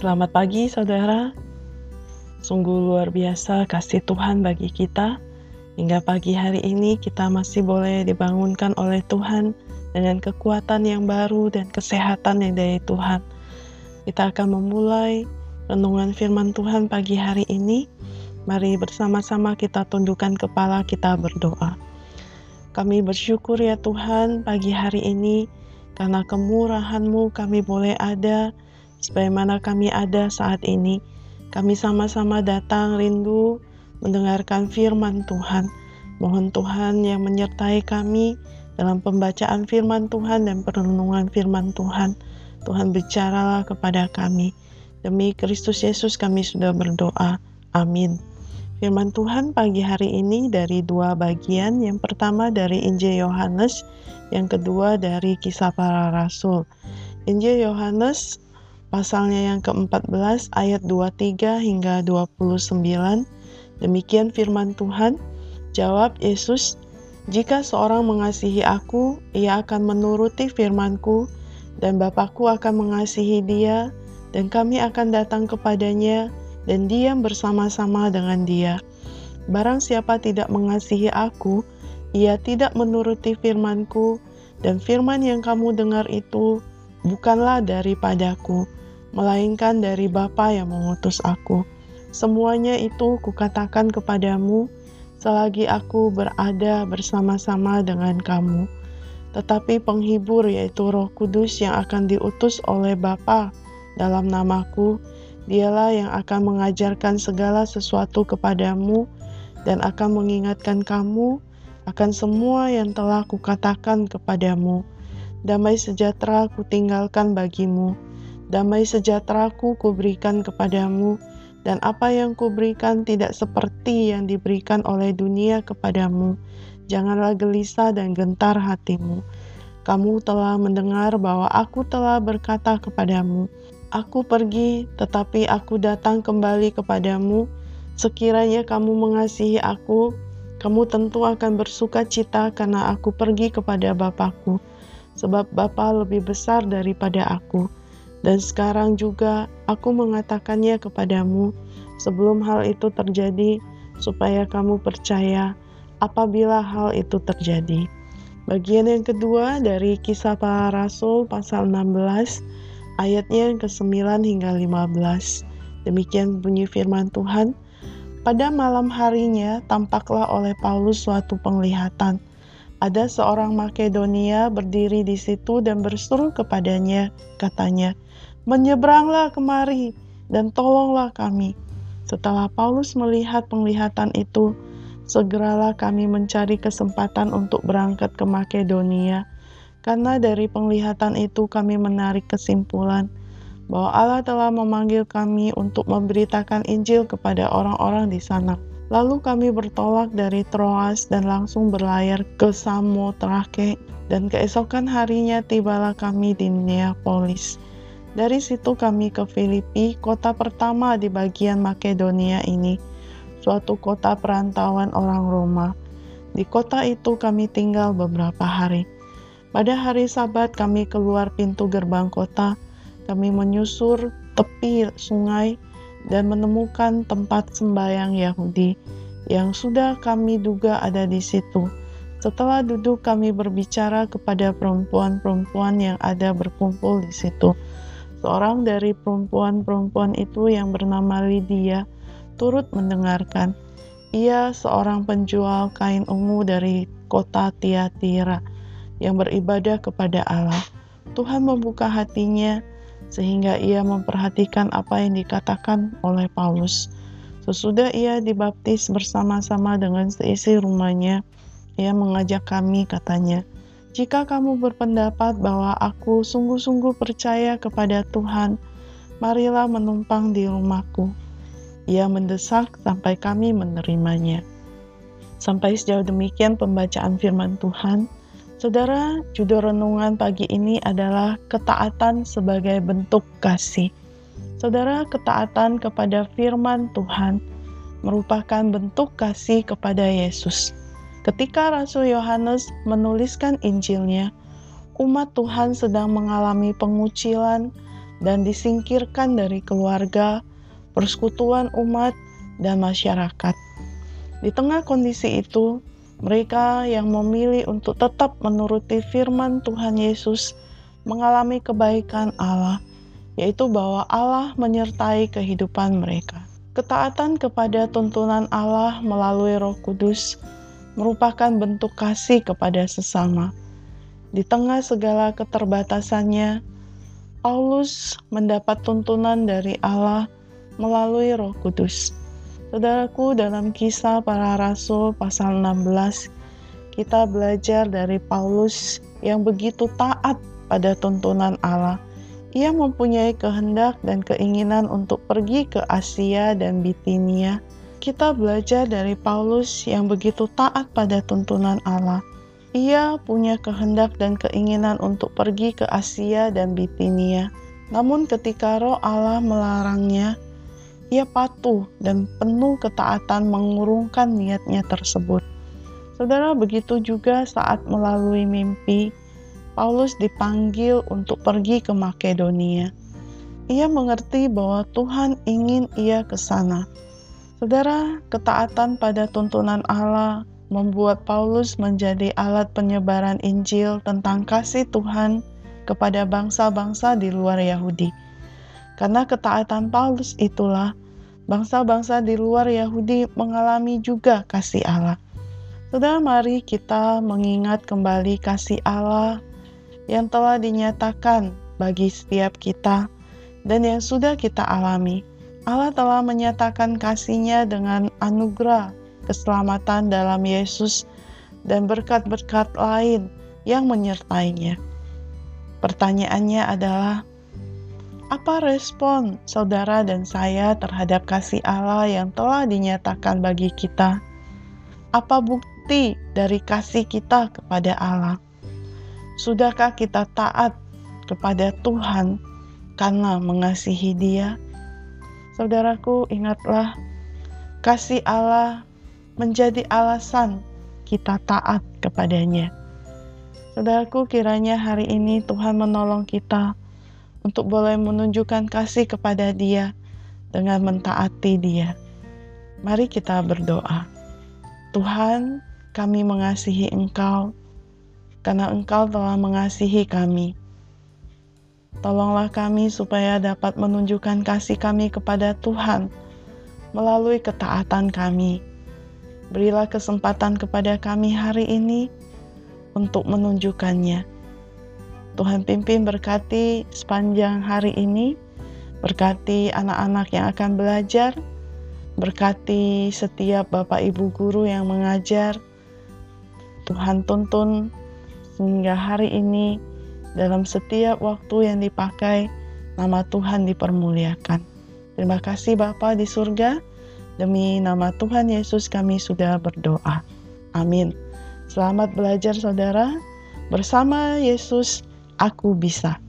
Selamat pagi, saudara. Sungguh luar biasa kasih Tuhan bagi kita. Hingga pagi hari ini, kita masih boleh dibangunkan oleh Tuhan dengan kekuatan yang baru dan kesehatan yang dari Tuhan. Kita akan memulai renungan Firman Tuhan pagi hari ini. Mari bersama-sama kita tundukkan kepala, kita berdoa. Kami bersyukur ya Tuhan pagi hari ini karena kemurahan-Mu kami boleh ada sebagaimana kami ada saat ini. Kami sama-sama datang rindu mendengarkan firman Tuhan. Mohon Tuhan yang menyertai kami dalam pembacaan firman Tuhan dan perenungan firman Tuhan. Tuhan bicaralah kepada kami. Demi Kristus Yesus kami sudah berdoa. Amin. Firman Tuhan pagi hari ini dari dua bagian. Yang pertama dari Injil Yohanes, yang kedua dari Kisah Para Rasul. Injil Yohanes pasalnya yang ke-14 ayat 23 hingga 29. Demikian firman Tuhan. Jawab Yesus, "Jika seorang mengasihi aku, ia akan menuruti firmanku, dan Bapakku akan mengasihi dia, dan kami akan datang kepadanya dan diam bersama-sama dengan dia. Barang siapa tidak mengasihi aku, ia tidak menuruti firmanku, dan firman yang kamu dengar itu bukanlah daripadaku, melainkan dari Bapa yang mengutus aku. Semuanya itu kukatakan kepadamu selagi aku berada bersama-sama dengan kamu. Tetapi penghibur yaitu roh kudus yang akan diutus oleh Bapa dalam namaku, Dialah yang akan mengajarkan segala sesuatu kepadamu dan akan mengingatkan kamu akan semua yang telah kukatakan kepadamu. Damai sejahtera kutinggalkan bagimu, damai sejahtera ku kuberikan kepadamu, dan apa yang kuberikan tidak seperti yang diberikan oleh dunia kepadamu. Janganlah gelisah dan gentar hatimu. Kamu telah mendengar bahwa aku telah berkata kepadamu, Aku pergi, tetapi aku datang kembali kepadamu. Sekiranya kamu mengasihi aku, kamu tentu akan bersuka cita karena aku pergi kepada Bapakku, sebab Bapa lebih besar daripada aku. Dan sekarang juga aku mengatakannya kepadamu sebelum hal itu terjadi, supaya kamu percaya apabila hal itu terjadi. Bagian yang kedua dari kisah para rasul pasal 16 ayatnya yang ke-9 hingga 15. Demikian bunyi firman Tuhan. Pada malam harinya tampaklah oleh Paulus suatu penglihatan. Ada seorang Makedonia berdiri di situ dan berseru kepadanya, katanya, "Menyeberanglah kemari dan tolonglah kami." Setelah Paulus melihat penglihatan itu, segeralah kami mencari kesempatan untuk berangkat ke Makedonia karena dari penglihatan itu kami menarik kesimpulan bahwa Allah telah memanggil kami untuk memberitakan Injil kepada orang-orang di sana. Lalu kami bertolak dari Troas dan langsung berlayar ke Samotrake dan keesokan harinya tibalah kami di Neapolis. Dari situ kami ke Filipi, kota pertama di bagian Makedonia ini, suatu kota perantauan orang Roma. Di kota itu kami tinggal beberapa hari. Pada hari Sabat, kami keluar pintu gerbang kota. Kami menyusur tepi sungai dan menemukan tempat sembahyang Yahudi yang sudah kami duga ada di situ. Setelah duduk, kami berbicara kepada perempuan-perempuan yang ada berkumpul di situ. Seorang dari perempuan-perempuan itu yang bernama Lydia turut mendengarkan. Ia seorang penjual kain ungu dari kota Tiatira yang beribadah kepada Allah. Tuhan membuka hatinya sehingga ia memperhatikan apa yang dikatakan oleh Paulus. Sesudah ia dibaptis bersama-sama dengan seisi rumahnya, ia mengajak kami katanya, "Jika kamu berpendapat bahwa aku sungguh-sungguh percaya kepada Tuhan, marilah menumpang di rumahku." Ia mendesak sampai kami menerimanya. Sampai sejauh demikian pembacaan firman Tuhan. Saudara, judul renungan pagi ini adalah ketaatan sebagai bentuk kasih. Saudara, ketaatan kepada firman Tuhan merupakan bentuk kasih kepada Yesus. Ketika Rasul Yohanes menuliskan Injilnya, umat Tuhan sedang mengalami pengucilan, dan disingkirkan dari keluarga, persekutuan umat, dan masyarakat. Di tengah kondisi itu, mereka yang memilih untuk tetap menuruti firman Tuhan Yesus mengalami kebaikan Allah, yaitu bahwa Allah menyertai kehidupan mereka. Ketaatan kepada tuntunan Allah melalui Roh Kudus merupakan bentuk kasih kepada sesama. Di tengah segala keterbatasannya, Paulus mendapat tuntunan dari Allah melalui Roh Kudus. Saudaraku, dalam kisah para rasul pasal 16, kita belajar dari Paulus yang begitu taat pada tuntunan Allah. Ia mempunyai kehendak dan keinginan untuk pergi ke Asia dan Bitinia. Kita belajar dari Paulus yang begitu taat pada tuntunan Allah ia punya kehendak dan keinginan untuk pergi ke Asia dan Bitinia. Namun ketika roh Allah melarangnya, ia patuh dan penuh ketaatan mengurungkan niatnya tersebut. Saudara, begitu juga saat melalui mimpi, Paulus dipanggil untuk pergi ke Makedonia. Ia mengerti bahwa Tuhan ingin ia ke sana. Saudara, ketaatan pada tuntunan Allah membuat Paulus menjadi alat penyebaran Injil tentang kasih Tuhan kepada bangsa-bangsa di luar Yahudi. Karena ketaatan Paulus itulah bangsa-bangsa di luar Yahudi mengalami juga kasih Allah. Saudara, mari kita mengingat kembali kasih Allah yang telah dinyatakan bagi setiap kita dan yang sudah kita alami. Allah telah menyatakan kasihnya dengan anugerah keselamatan dalam Yesus, dan berkat-berkat lain yang menyertainya. Pertanyaannya adalah, apa respon saudara dan saya terhadap kasih Allah yang telah dinyatakan bagi kita? Apa bukti dari kasih kita kepada Allah? Sudahkah kita taat kepada Tuhan karena mengasihi Dia? Saudaraku, ingatlah kasih Allah menjadi alasan kita taat kepadanya. Saudaraku, kiranya hari ini Tuhan menolong kita untuk boleh menunjukkan kasih kepada Dia dengan mentaati Dia. Mari kita berdoa. Tuhan, kami mengasihi Engkau karena Engkau telah mengasihi kami. Tolonglah kami supaya dapat menunjukkan kasih kami kepada Tuhan melalui ketaatan kami Berilah kesempatan kepada kami hari ini untuk menunjukkannya. Tuhan pimpin berkati sepanjang hari ini, berkati anak-anak yang akan belajar, berkati setiap Bapak Ibu guru yang mengajar. Tuhan tuntun sehingga hari ini dalam setiap waktu yang dipakai nama Tuhan dipermuliakan. Terima kasih Bapa di surga. Demi nama Tuhan Yesus kami sudah berdoa. Amin. Selamat belajar saudara. Bersama Yesus aku bisa.